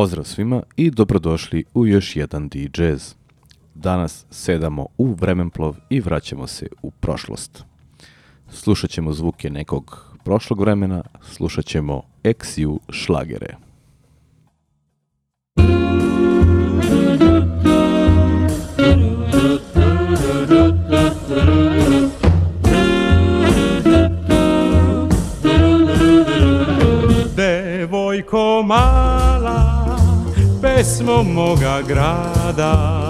Pozdrav svima i dobrodošli u još jedan DJ's. Danas sedamo u vremenplov i vraćamo se u prošlost. Slušat ćemo zvuke nekog prošlog vremena, slušat ćemo Schlagere. šlagere. pesmo moga grada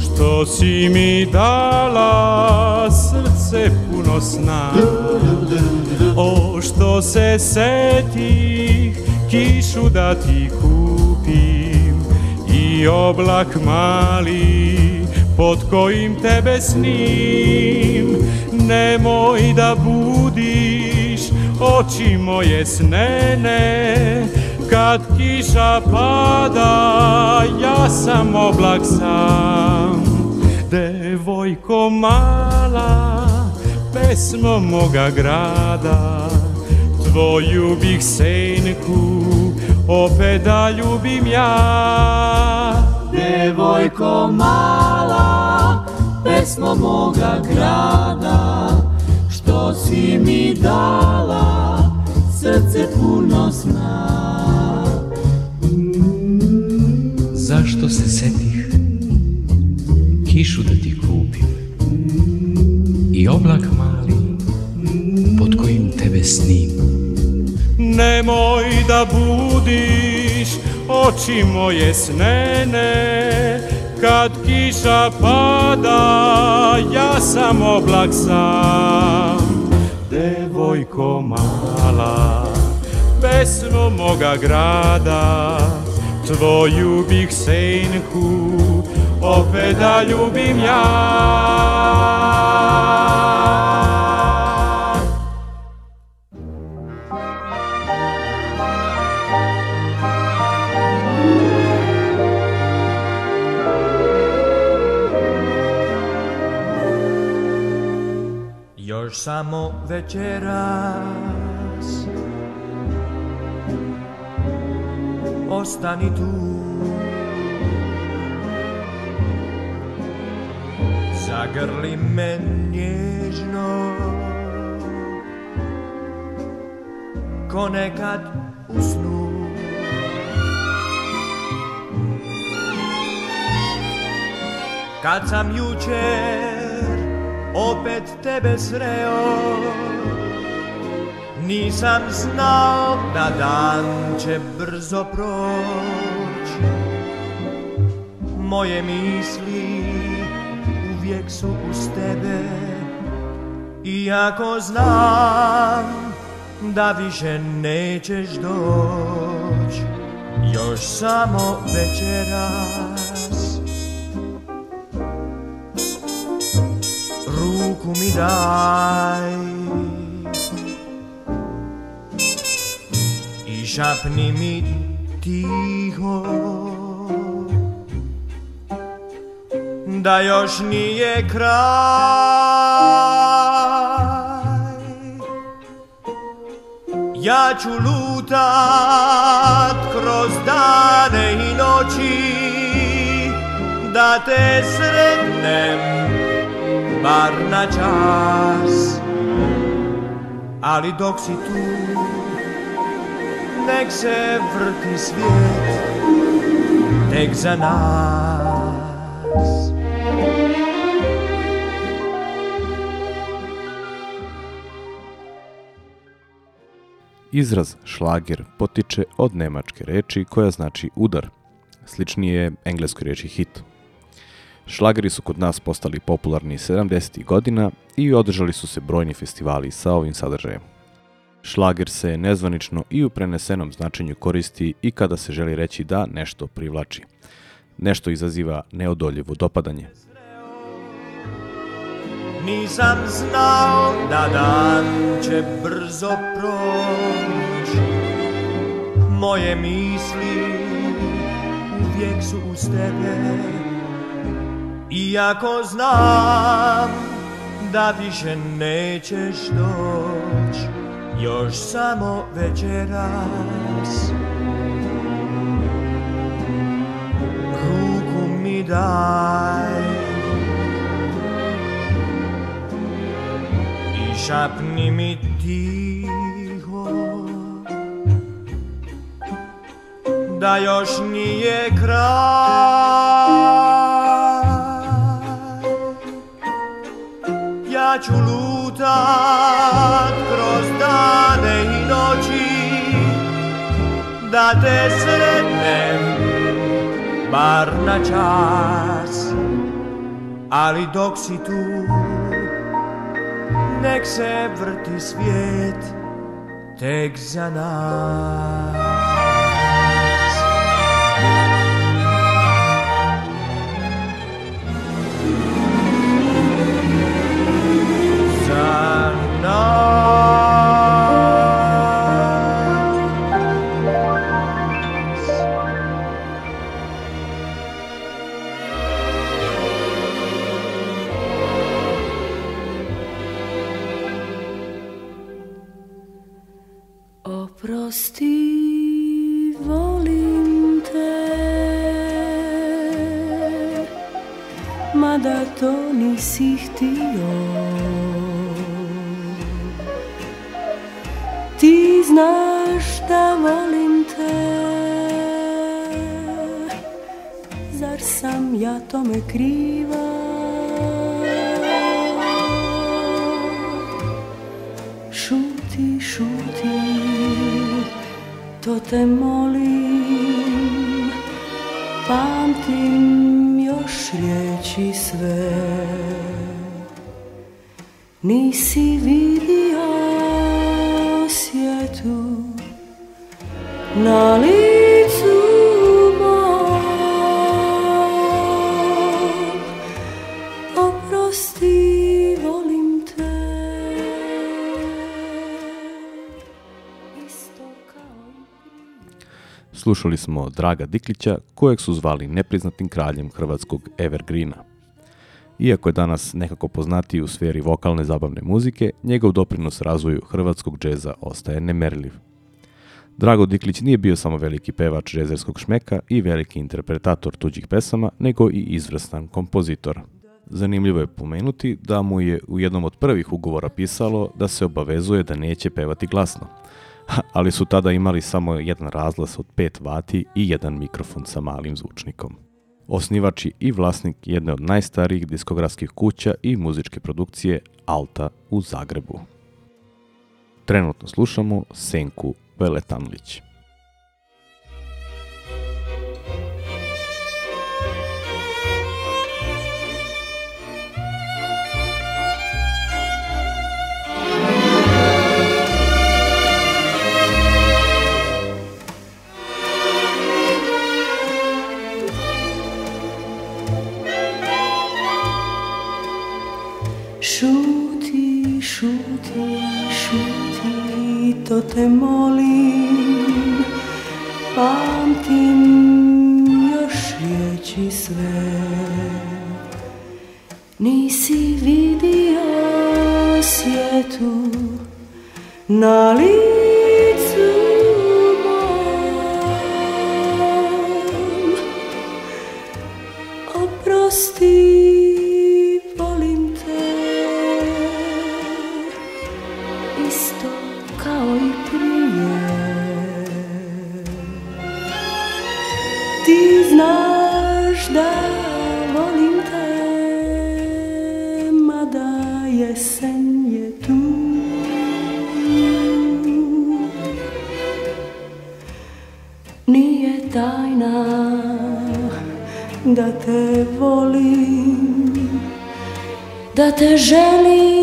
Što si mi dala srce puno sna O što se setih kišu da ti kupim I oblak mali pod kojim tebe snim Nemoj da budiš oči moje snene kad kiša pada, ja sam oblak sam. Devojko mala, pesmo moga grada, tvoju bih senku, opet da ljubim ja. Devojko mala, pesmo moga grada, što si mi dala, srce puno zašto se setih Kišu da ti kupim I oblak mali Pod kojim tebe snim Nemoj da budiš Oči moje snene Kad kiša pada Ja sam oblak sam Devojko mala besno moga grada Twą lubich synku, opeda lubim ja. Još samo večeras ostani tu Zagrli me nježno Ko nekad usnu Kad sam jučer opet tebe sreo nisam znao da dan će brzo proć Moje misli uvijek su uz tebe Iako znam da više nećeš doć Još samo večeras Ruku mi daj mi tiho da još nije kraj Ja ću lutat kroz dane i noći Da te sretnem bar na čas Ali dok si tu nek se vrti svijet, tek za nas. Izraz šlager potiče od nemačke reči koja znači udar. Sličnije je engleskoj reči hit. Šlageri su kod nas postali popularni 70. godina i održali su se brojni festivali sa ovim sadržajem. Šlager se nezvanično i u prenesenom značenju koristi i kada se želi reći da nešto privlači. Nešto izaziva neodoljivo dopadanje. Nisam znao da dan će brzo proći Moje misli uvijek su uz tebe Iako znam da više nećeš doći još samo večeras Ruku mi daj I šapni mi tiho Da još nije kraj Ja ću lutat noći da te sretnem bar na čas ali dok si tu nek se vrti svijet tek za nas Za si htio Ti znaš da volim te Zar sam ja tome kriva Šuti, šuti To te molim Pamtim još riječi sve nisi vidio svijetu na licu volim Slušali smo Draga Diklića kojeg su zvali nepriznatim kraljem hrvatskog Evergreena. Iako je danas nekako poznatiji u sferi vokalne zabavne muzike, njegov doprinos razvoju hrvatskog džeza ostaje nemerljiv. Drago Diklić nije bio samo veliki pevač džezerskog šmeka i veliki interpretator tuđih pesama, nego i izvrstan kompozitor. Zanimljivo je pomenuti da mu je u jednom od prvih ugovora pisalo da se obavezuje da neće pevati glasno, ali su tada imali samo jedan razlas od 5 vati i jedan mikrofon sa malim zvučnikom osnivač i vlasnik jedne od najstarijih diskografskih kuća i muzičke produkcije Alta u Zagrebu. Trenutno slušamo Senku Veletanlići. Šuti, šuti, šuti, to te molim, pamtim još riječi sve. Nisi vidio svijetu na licu te volim, da te želim.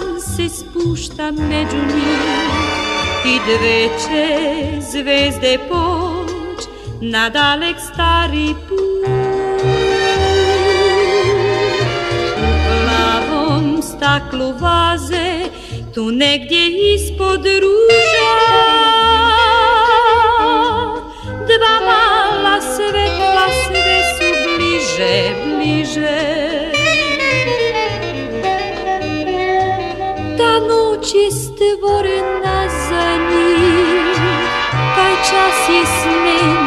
dan se spušta među njih I dve će zvezde poć na dalek stari put U plavom staklu vaze tu negdje ispod ruža Dva mala svetla sve su bliže, bliže na za njih Taj čas je smen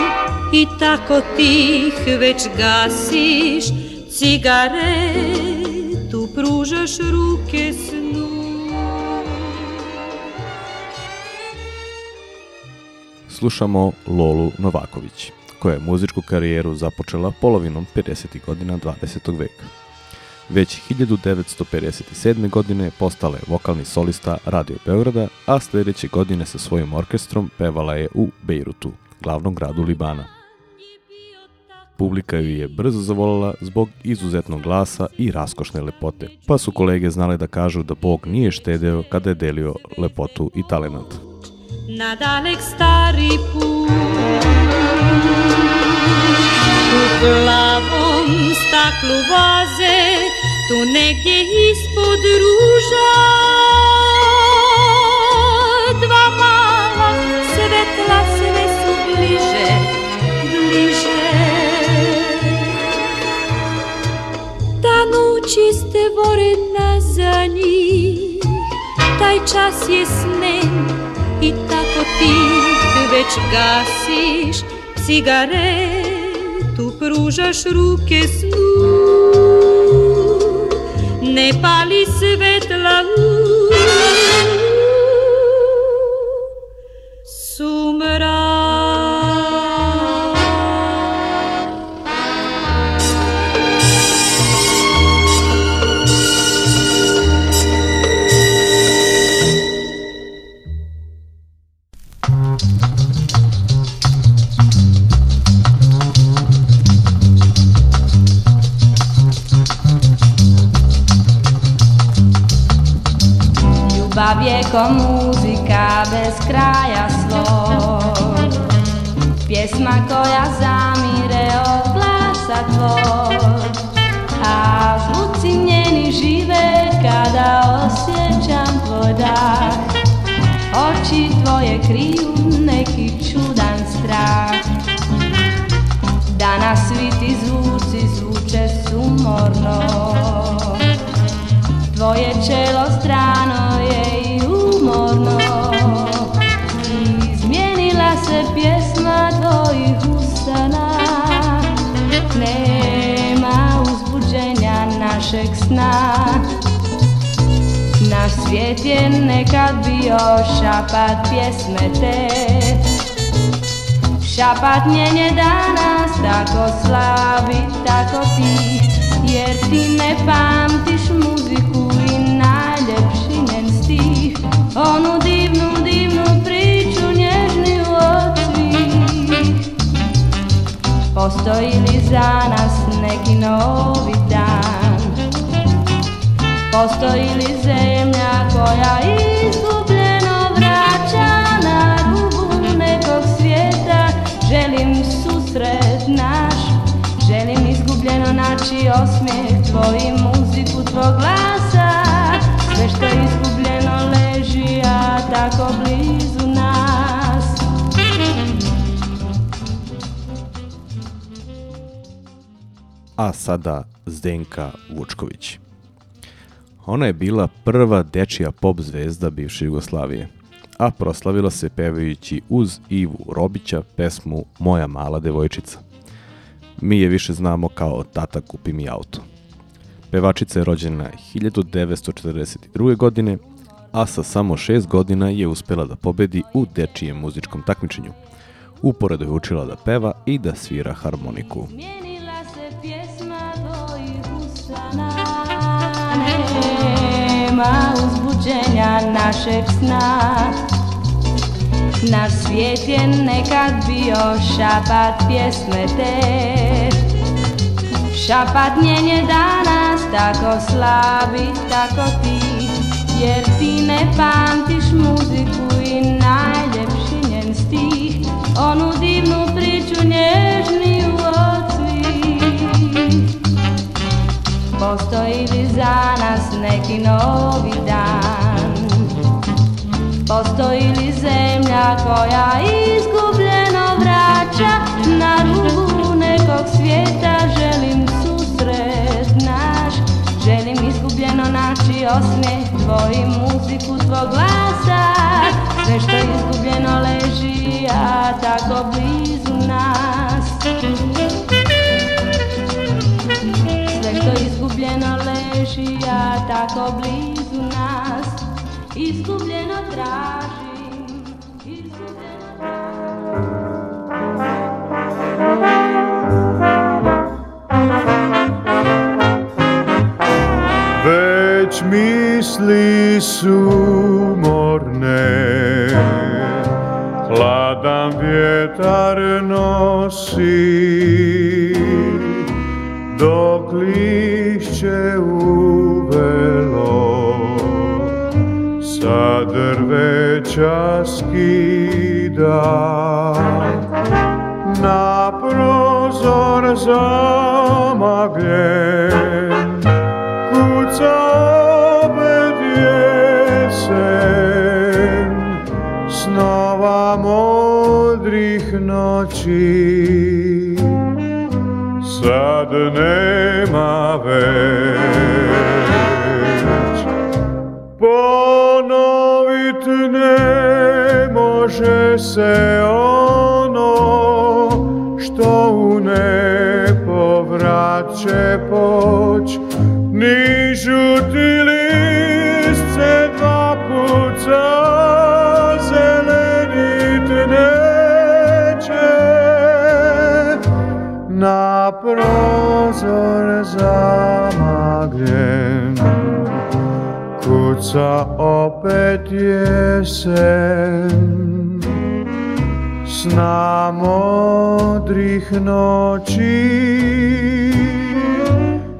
i tako tih već gasiš Cigaretu pružaš ruke snu Slušamo Lolu Novaković koja je muzičku karijeru započela polovinom 50. godina 20. veka. Već 1957. godine postala je vokalni solista Radio Beograda, a sljedeće godine sa svojim orkestrom pevala je u Beirutu, glavnom gradu Libana. Publika ju je brzo zavolala zbog izuzetnog glasa i raskošne lepote, pa su kolege znale da kažu da Bog nije štedeo kada je delio lepotu i talenat. Na dalek stari put, u tu negdje ispod ruža dva mala svetla sve su bliže, bliže. Ta noć jeste vorena za njih, taj čas je snen i tako ti već gasiš cigaretu, pružaš ruke snu. n'est pas lisse bête là-haut. A vijekom muzika bez kraja svoj Pjesma koja zamire od glasa tvoj A zvuci njeni žive kada osjećam tvoj dah Oči tvoje kriju neki čudan strah Danas svi ti zvuci zvuče sumorno Tvoje čelo strano je i umorno Izmijenila se pjesma tvojih usana Nema uzbuđenja našeg sna Na svijet je nekad bio šapat pjesme te Šapat njen je danas tako slabi, tako ti Jer ti ne pamtiš muziku onu divnu, divnu priču nježni od Postoji li za nas neki novi dan? Postoji li zemlja koja izgubljeno vraća na rubu nekog svijeta? Želim susret naš, želim izgubljeno naći osmijeh tvojim A sada Zdenka Vučković. Ona je bila prva dečija pop zvezda bivše Jugoslavije, a proslavila se pevajući uz Ivu Robića pesmu Moja mala devojčica. Mi je više znamo kao Tata kupi mi auto. Pevačica je rođena 1942. godine a sa samo šest godina je uspjela da pobedi u dečijem muzičkom takmičenju. Uporedo je učila da peva i da svira harmoniku. nema uzbuđenja našeg sna Na svijet je nekad bio šapat pjesme te Šapat njen je danas tako slabi, tako ti jer ti ne pamtiš muziku i najljepši njen stih Onu divnu priču nježni od svih Postoji li za nas neki novi dan Postoji li zemlja koja izgubi osmijeh tvoj, muziku tvoj glasa Sve što izgubljeno leži, a tako blizu nas Sve što izgubljeno leži, a tako blizu nas Izgubljeno traži misli su morne Hladan vjetar nosi Dok lišće uvelo Sa drveća skida Na prozor zamagljen modrih noći sad nema već ponovit ne može se ono što u nepovrat će poć ni žuti na prozor zamaglen, kuca opet jesen. Sna modrých noći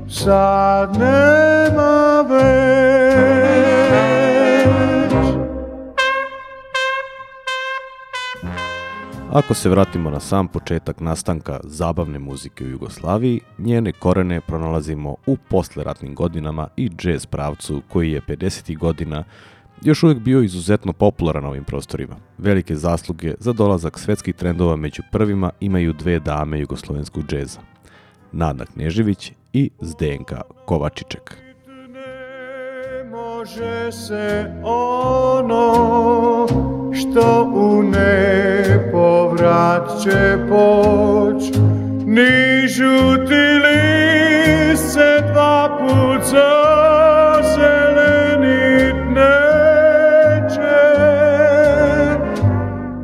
sad nema već, Ako se vratimo na sam početak nastanka zabavne muzike u Jugoslaviji, njene korene pronalazimo u posleratnim godinama i jazz pravcu koji je 50. godina još uvijek bio izuzetno popularan na ovim prostorima. Velike zasluge za dolazak svetskih trendova među prvima imaju dve dame jugoslovenskog džeza, Nada Knežević i Zdenka Kovačiček. Ne može se ono što u nepovrat će poć, ni žuti se dva put zazelenit neće.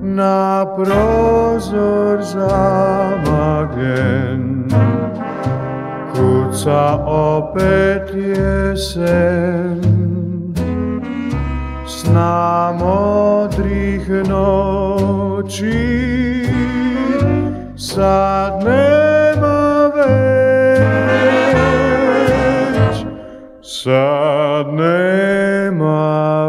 Na prozor zamagljen, kuca opet jesen, s tih noći sad nema već, sad nema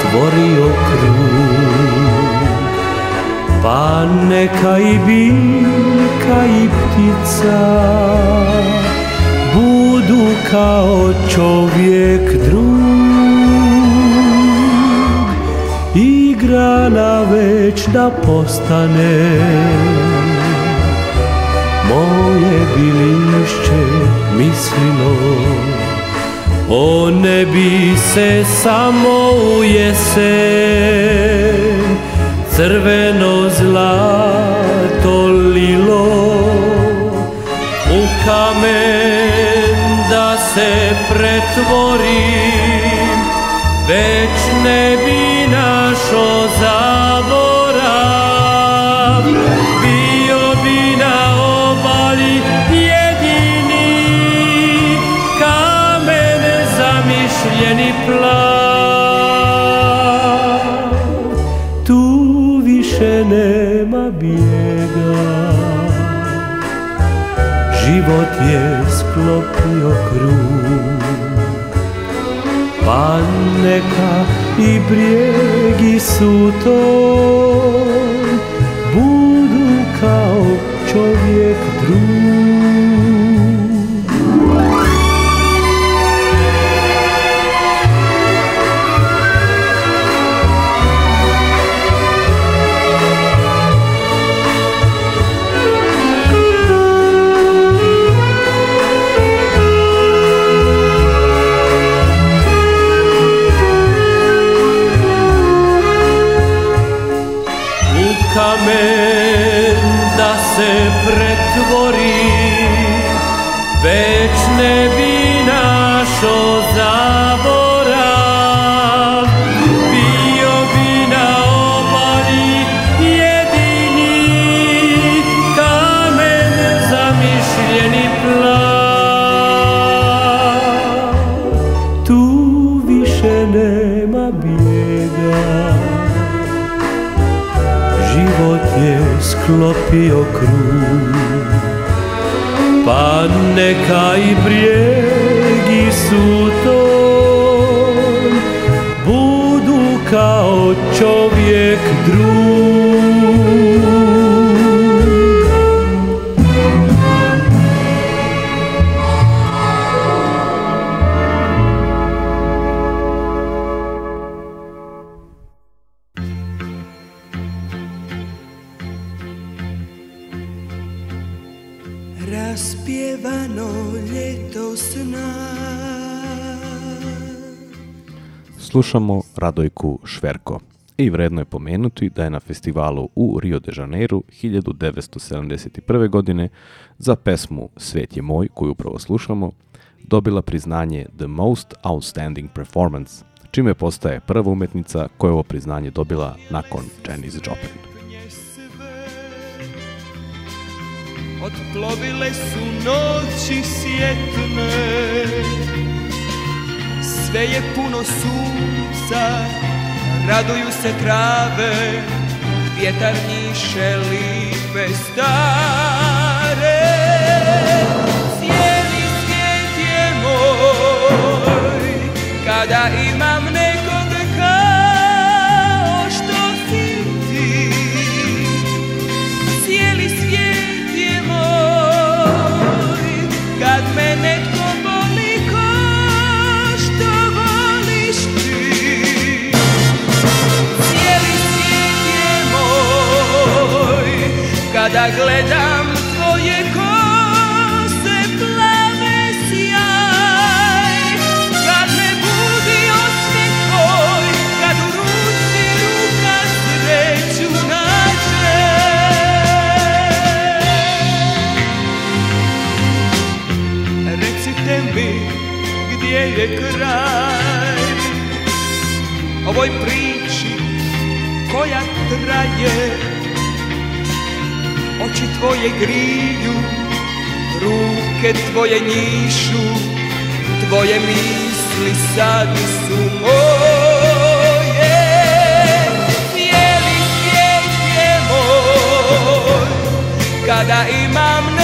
otvorio krug Pa neka i biljka i ptica Budu kao čovjek drug na već da postane Moje bilišće mislilo o ne bi se samo u jesen Crveno zlato lilo U kamen da se pretvori Već ne bi našo jeni plan, Tu više nema bijega Život je sklopio krug Pa neka i brijegi su to Radojku Šverko. I vredno je pomenuti da je na festivalu u Rio de Janeiro 1971. godine za pesmu Svet je moj, koju upravo slušamo, dobila priznanje The Most Outstanding Performance, čime postaje prva umetnica koja ovo priznanje dobila nakon Janis Joplin. Otplovile su noći sjetne sve je puno sunca Raduju se trave, vjetar njiše lipe stare Cijeli svijet je moj, kada imam da gledam tvoje kose plave sjaj Kad me budi osmijek tvoj, kad u ruci ruka sreću nađe Recite mi gdje je kraj ovoj priči koja traje oči tvoje griju, ruke tvoje njišu, tvoje misli sad su moje. Bijeli svijet je moj, kada imam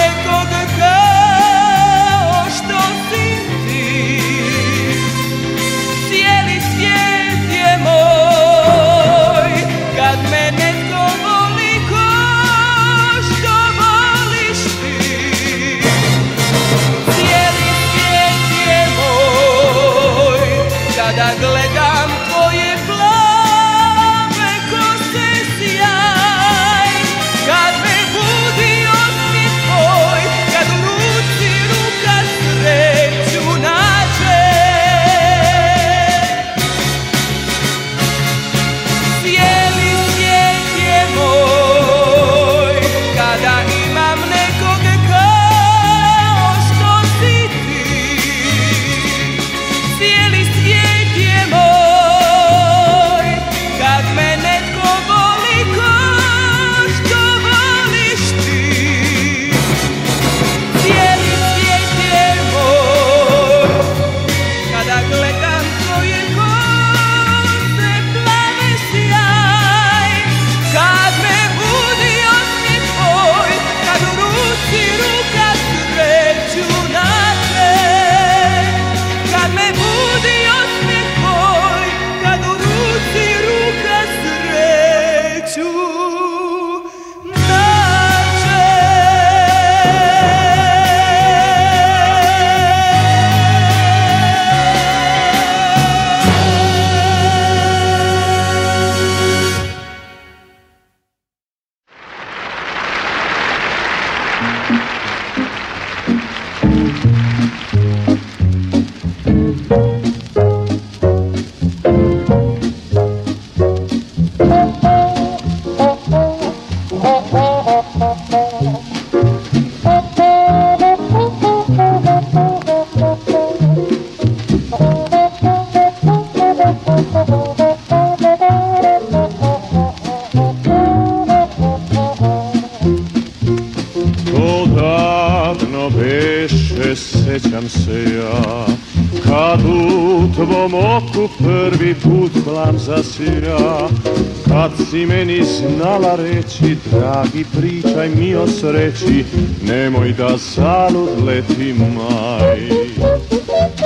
znala reći Dragi pričaj mi o sreći Nemoj da zalud leti maj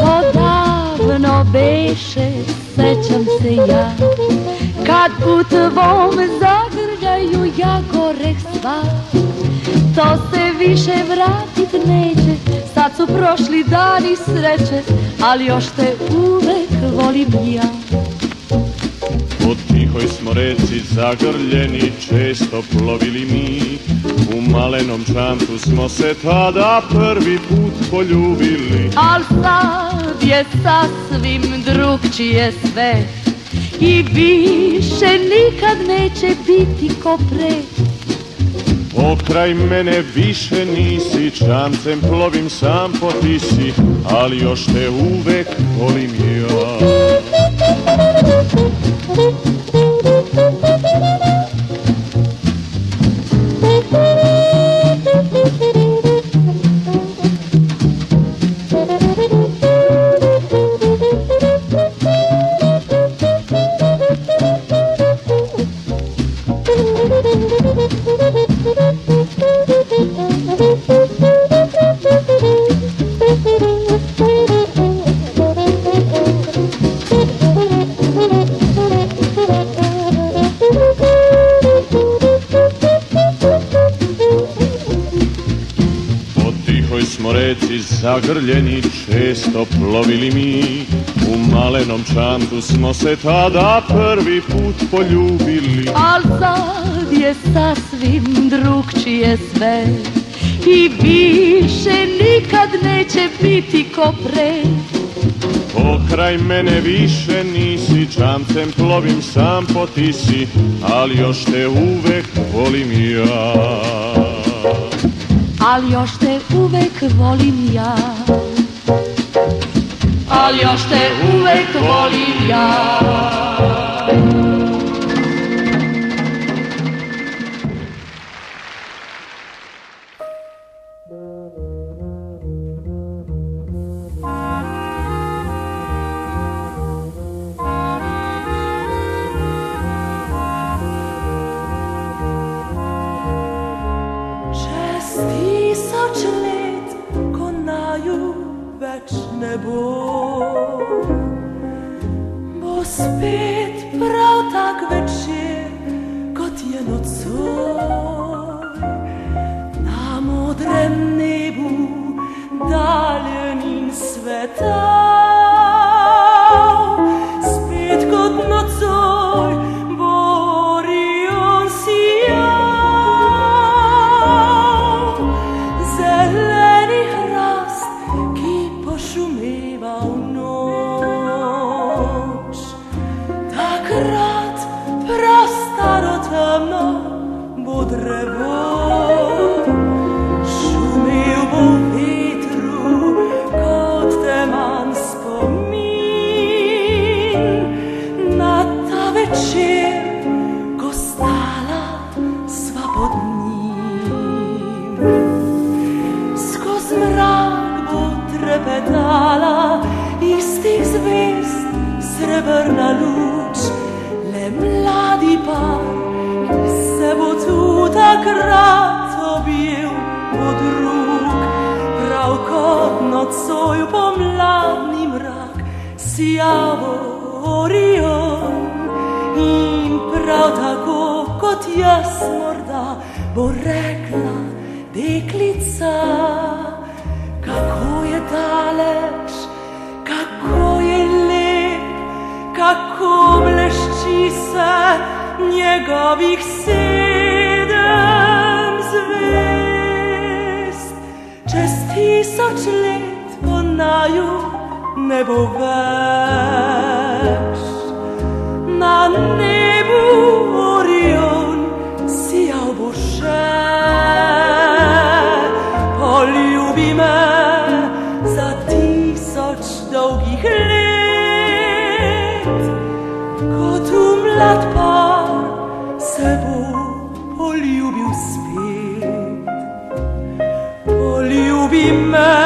Odavno pa beše, sećam se ja Kad put zagrđaju zagrljaju ja korek sva To se više vratit neće Sad su prošli dani sreće Ali još te uvek volim ja tihoj smo reci zagrljeni često plovili mi U malenom čantu smo se tada prvi put poljubili Al sad je sasvim drugčije sve I više nikad neće biti ko pre Pokraj mene više nisi, čancem plovim sam po Ali još te uvek volim ja zagrljeni često plovili mi U malenom čantu smo se tada prvi put poljubili Al sad je sasvim drugčije sve I više nikad neće biti ko pre Pokraj mene više nisi, čantem plovim sam po ali još te uvek volim ja ali još te uvek volim ja. Ali još te uvek volim ja. me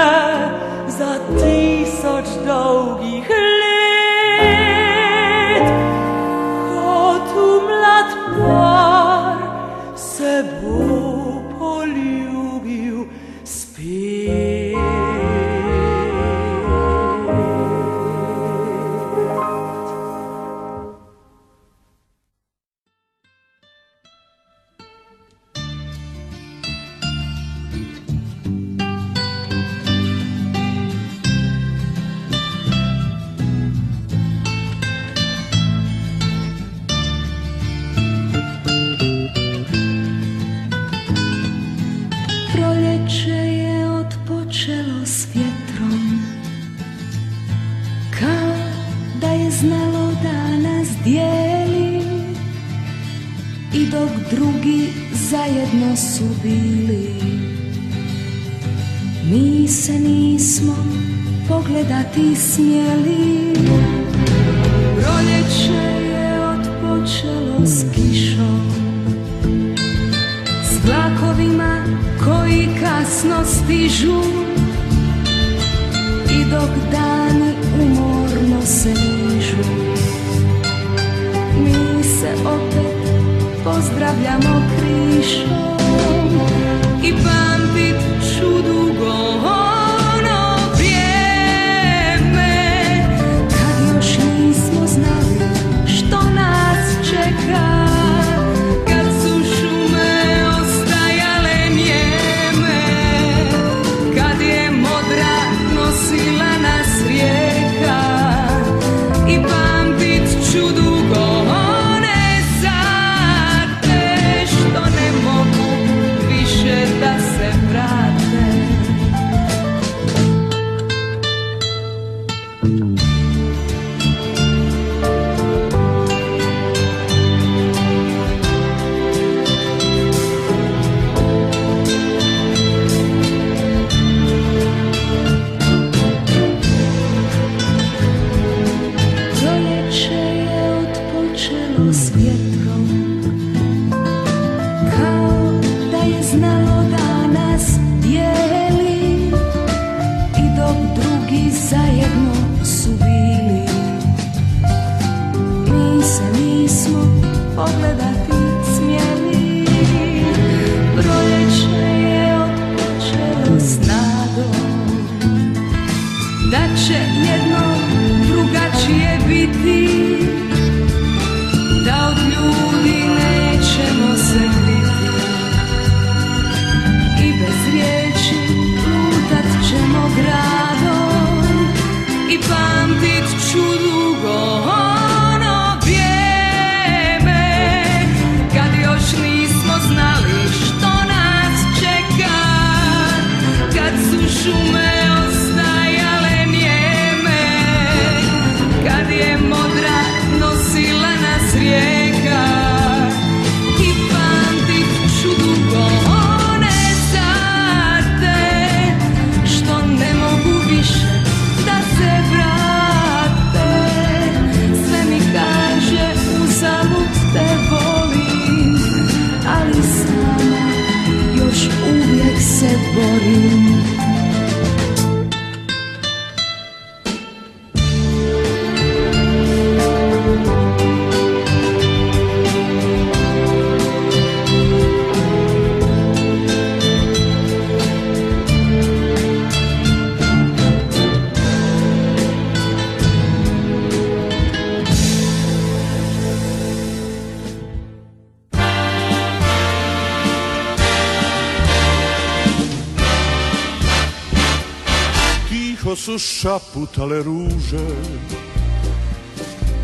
Čaputale ruže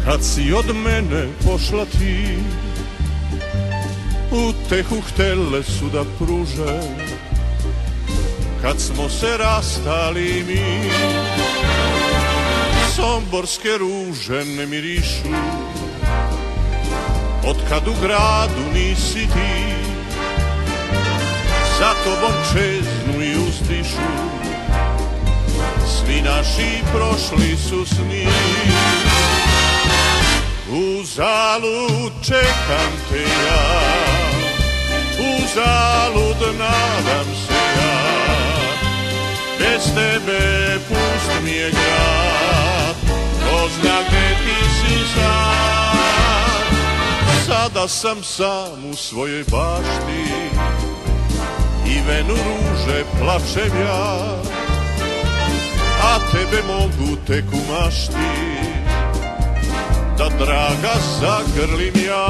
Kad si od mene pošla ti U tehu htele su da pruže Kad smo se rastali mi Somborske ruže ne mirišu Od kad u gradu nisi ti Za tobom čeznu i ustišu svi naši prošli su s U zalu čekam te ja U zalud nadam se ja Bez tebe pust mi je grad Ko zna gde ti si sad Sada sam sam u svojoj bašti I venu ruže plačem ja tebe mogu tek kumašti, Da draga zagrlim ja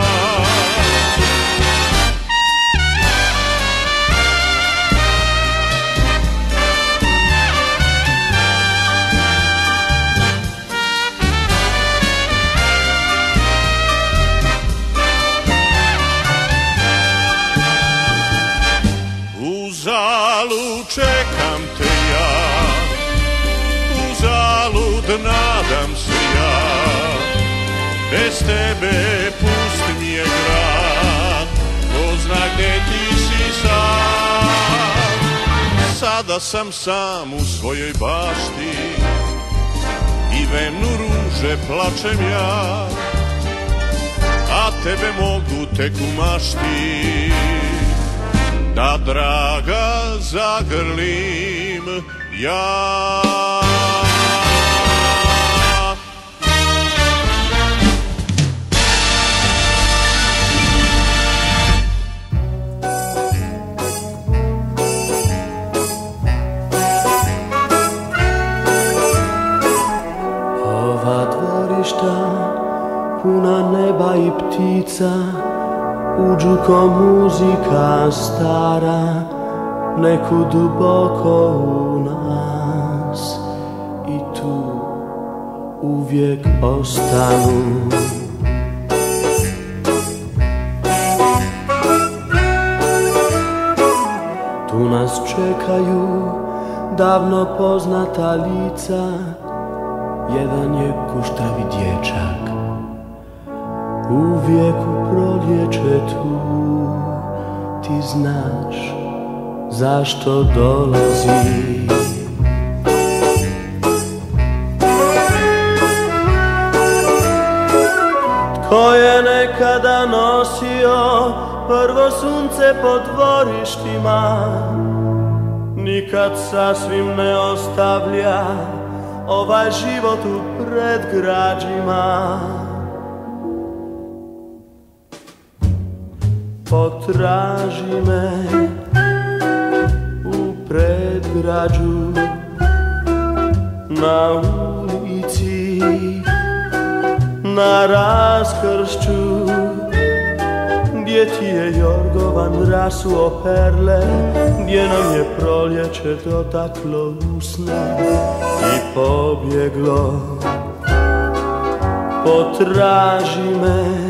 bez tebe pust mi je grad, ko zna gdje ti si sam. Sada sam sam u svojoj bašti i venu ruže plačem ja, a tebe mogu tek umašti da draga zagrlim ja. lica Uđu ko muzika stara Neku duboko u nas I tu uvijek ostanu Tu nas čekaju davno poznata lica Jedan je kuštavi dječak uvijek u tu Ti znaš zašto dolazi Tko je nekada nosio prvo sunce po dvorištima Nikad sasvim ne ostavlja ovaj život u predgrađima potraži me u predgrađu na ulici na raskršću gdje ti je jorgovan rasuo perle gdje nam je proljeće dotaklo usne i pobjeglo potraži me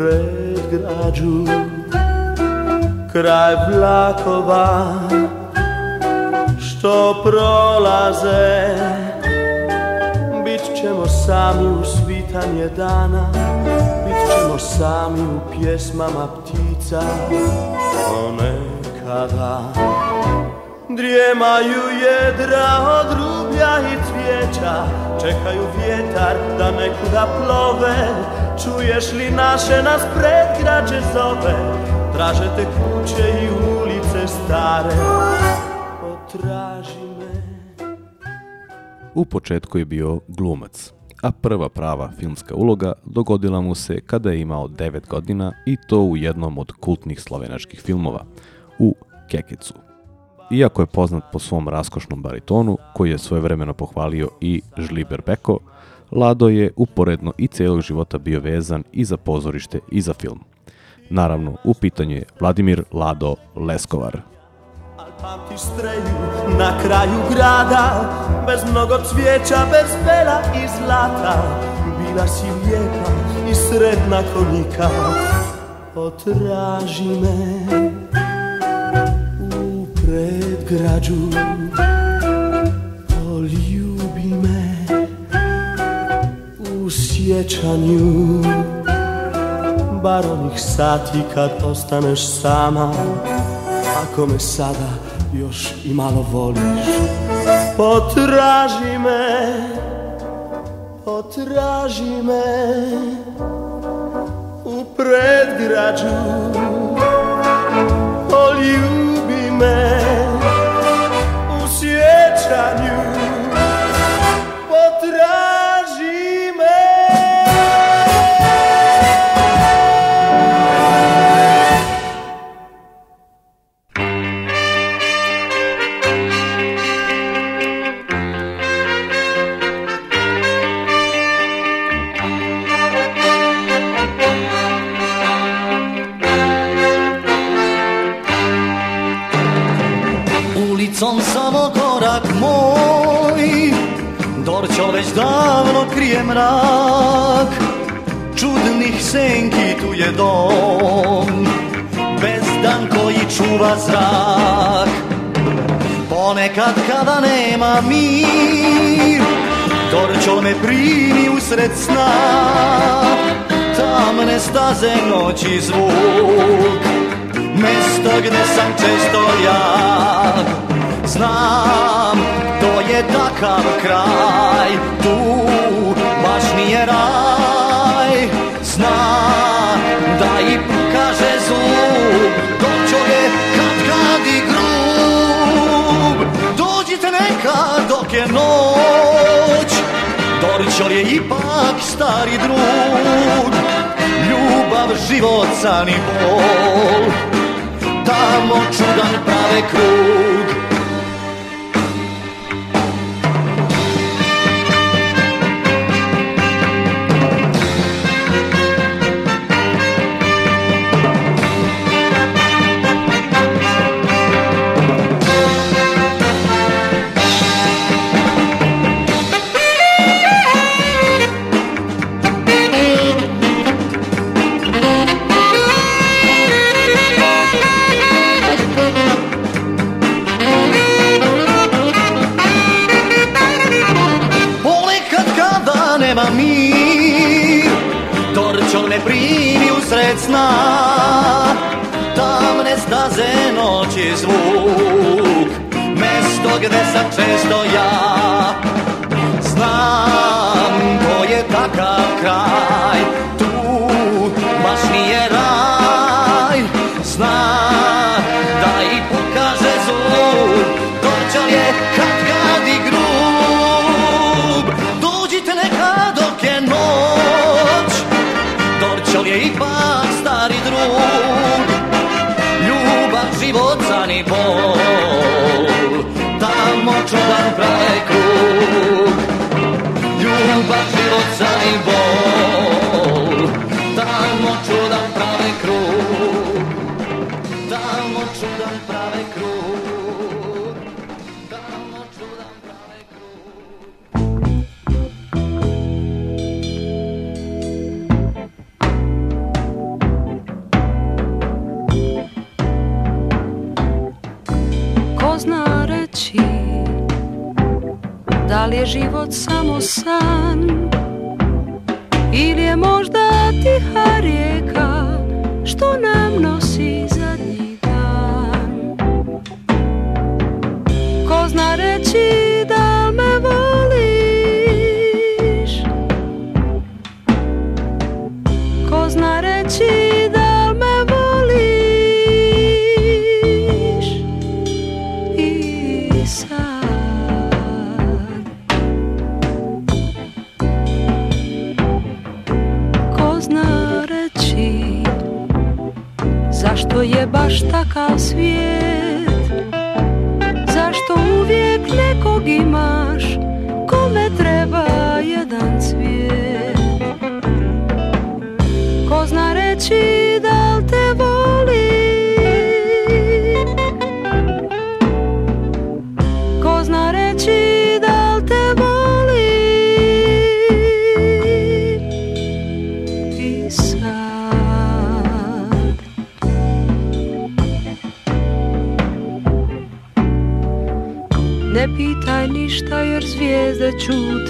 predgrađu kraj vlakova što prolaze bit ćemo sami u svitanje dana bit ćemo sami u pjesmama ptica ponekada Drijemaju jedra od rublja i cvijeća Čekaju vjetar da nekuda plove Čuješ li naše, nas predgrađe zove Traže te kuće i ulice stare Potraži me U početku je bio glumac, a prva prava filmska uloga dogodila mu se kada je imao 9 godina i to u jednom od kultnih slovenačkih filmova, u Kekecu. Iako je poznat po svom raskošnom baritonu, koji je svojevremeno pohvalio i Žliber Beko, Lado je uporedno i cijelog života bio vezan i za pozorište i za film. Naravno, u pitanju je Vladimir Lado Leskovar. na kraju grada, bez mnogo cvijeća, bez vela i zlata, bila si lijepa i sredna konika, potraži me u predgrađu, sjećanju Bar onih sati kad ostaneš sama Ako me sada još i malo voliš Potraži me Potraži me U predgrađu Poljubi me U sjećanju pokrije mrak Čudnih senki tu je dom Bezdan koji čuva zrak Ponekad kada nema mir Torčol me primi usred sna Tamne staze noći zvuk Mesto gde sam često ja Znam to je takav kraj Tu baš nije raj Zna da i pokaže zub Doćo je kad kad i grub Dođite nekad dok je noć Doričor je ipak stari drug Ljubav, život, san i bol Tamo čudan prave krug gde sam često ja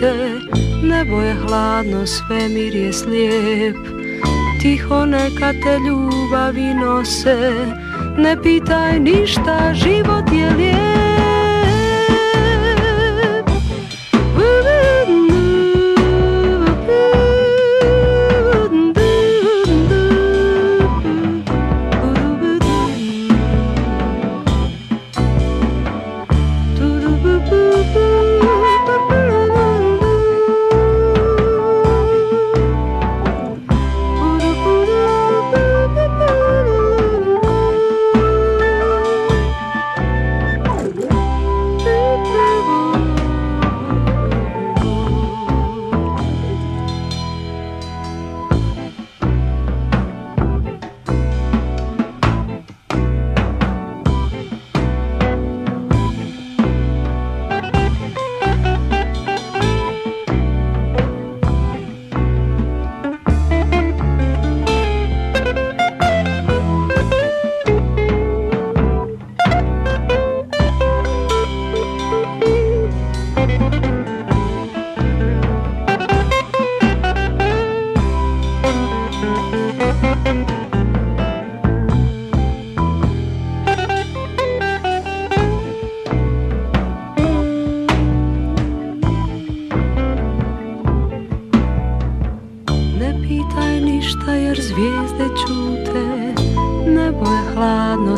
te, nebo je hladno, svemir je slijep Tiho neka te ljubavi nose, ne pitaj ništa, život je lijep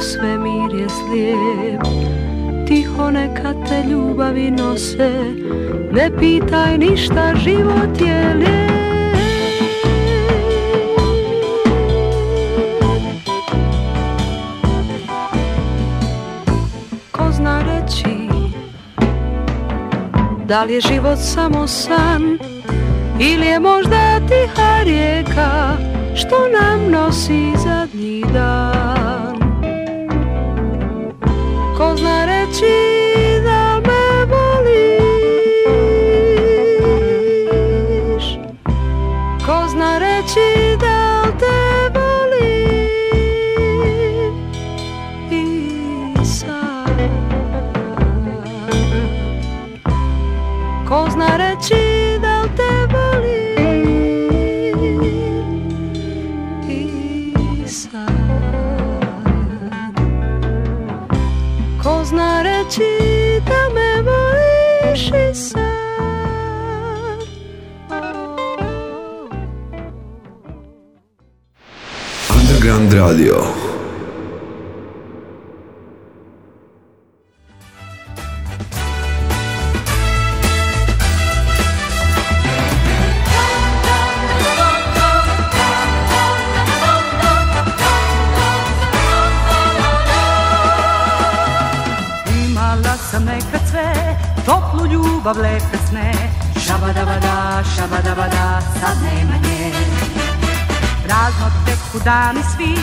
svemir je slijep Tiho neka te ljubavi nose Ne pitaj ništa, život je lijep Ko zna reći Da li je život samo san Ili je možda tiha rijeka Što nam nosi zadnji dan Radio. Sam neka sve toplu ljubav lepe sne Šabadabada, šabadabada, sad nema nje Prazno teku dani svi,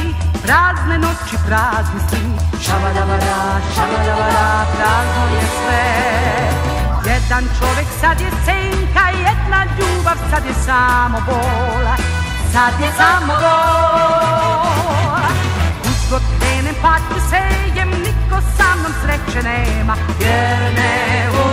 prazne noći, prazni svi. Šabadabada, šabadabada, prazno je sve. Jedan čovjek sad je senka, jedna ljubav sad je samo bola. Sad je samo gola. Uzgod krenem pa ću sejem, niko sa mnom sreće nema, jer ne volim.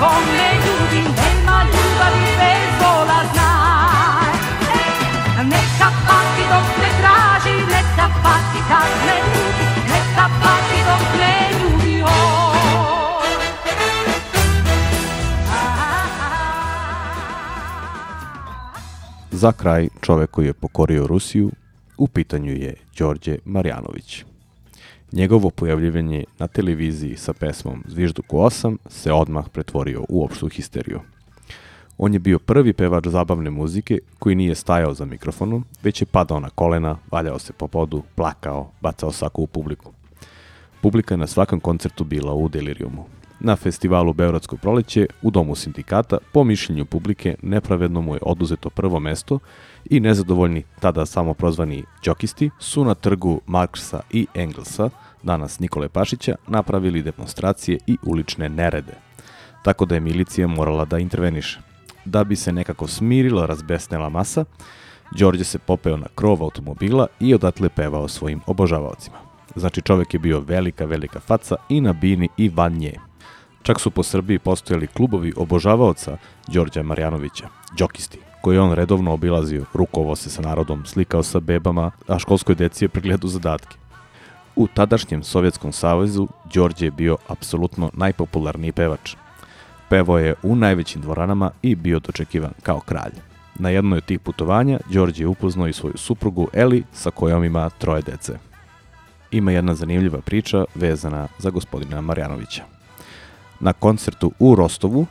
kome ljubi nema ljubavi bez vola znaj Neka pati dok ne traži, neka pati kad ne ljubi Neka pati dok ne ljubi on oh. Za kraj čovek koji je pokorio Rusiju u pitanju je Đorđe Marjanović. Njegovo pojavljivanje na televiziji sa pesmom Zvižduku 8 se odmah pretvorio u opštu histeriju. On je bio prvi pevač zabavne muzike koji nije stajao za mikrofonom, već je padao na kolena, valjao se po podu, plakao, bacao saku u publiku. Publika je na svakom koncertu bila u delirijumu. Na festivalu Beogradsko proleće u Domu sindikata po mišljenju publike nepravedno mu je oduzeto prvo mesto i nezadovoljni tada samoprozvani džokisti su na trgu Marksa i Engelsa, danas Nikole Pašića, napravili demonstracije i ulične nerede. Tako da je milicija morala da interveniše. Da bi se nekako smirila razbesnela masa, Đorđe se popeo na krov automobila i odatle pevao svojim obožavaocima. Znači čovjek je bio velika, velika faca i na bini i van nje. Čak su po Srbiji postojali klubovi obožavaoca Đorđa Marjanovića, Đokisti, koji je on redovno obilazio, rukovo se sa narodom, slikao sa bebama, a školskoj deci je pregledao zadatke. U tadašnjem Sovjetskom savezu Đorđe je bio apsolutno najpopularniji pevač. Pevo je u najvećim dvoranama i bio dočekivan kao kralj. Na jednoj od tih putovanja Đorđe je upoznao i svoju suprugu Eli sa kojom ima troje dece. Ima jedna zanimljiva priča vezana za gospodina Marjanovića. Na koncertu u Rostovu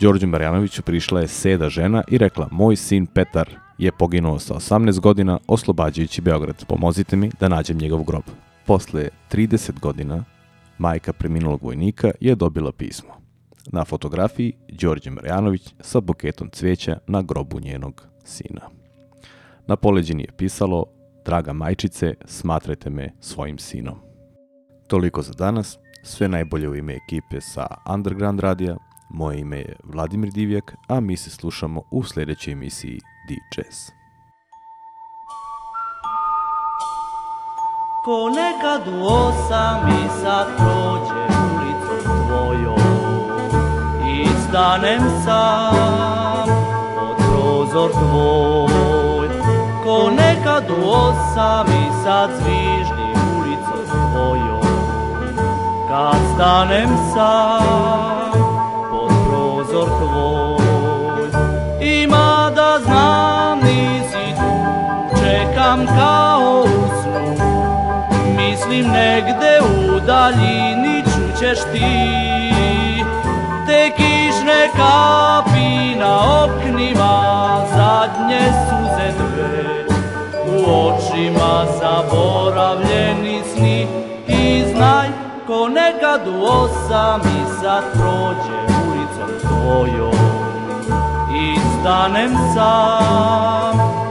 Đorđu Marjanoviću prišla je seda žena i rekla Moj sin Petar je poginuo sa 18 godina oslobađajući Beograd. Pomozite mi da nađem njegov grob. Posle 30 godina majka preminulog vojnika je dobila pismo. Na fotografiji Đorđe Marjanović sa buketom cvijeća na grobu njenog sina. Na poleđini je pisalo Draga majčice, smatrajte me svojim sinom. Toliko za danas, sve najbolje u ime ekipe sa Underground Radija, moje ime je Vladimir Divjak, a mi se slušamo u sljedećoj emisiji D-Jazz. Ko nekad u osam i sad prođe ulicu I stanem sam pod prozor tvoj Ko nekad u osam i sad kad stanem sam pod prozor tvoj I mada znam nisi tu Čekam kao u snu Mislim negde u daljini Čućeš ti Te kišne kapi na oknima Zadnje suze dve U očima zaboravljeni sni I znaj Ko nekad u osam i sad prođe ulicom svojom I stanem sam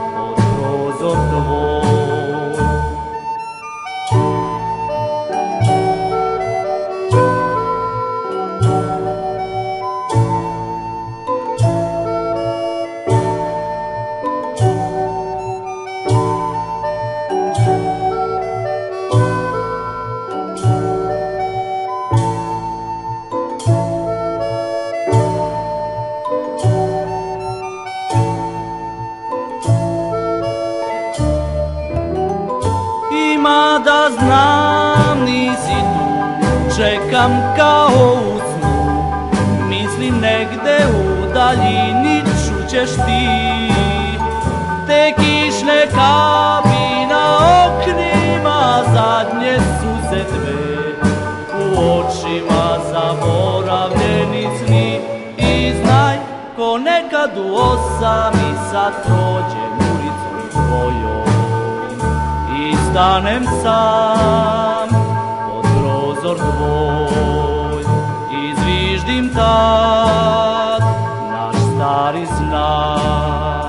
da znam nisi tu Čekam kao u snu Mislim negde u daljini čućeš ti Te kišne kapi na oknima Zadnje suze dve U očima zaboravljeni sni I znaj ko nekad u osam i sad prođe ostanem sam pod prozor tvoj izviždim naš stari znak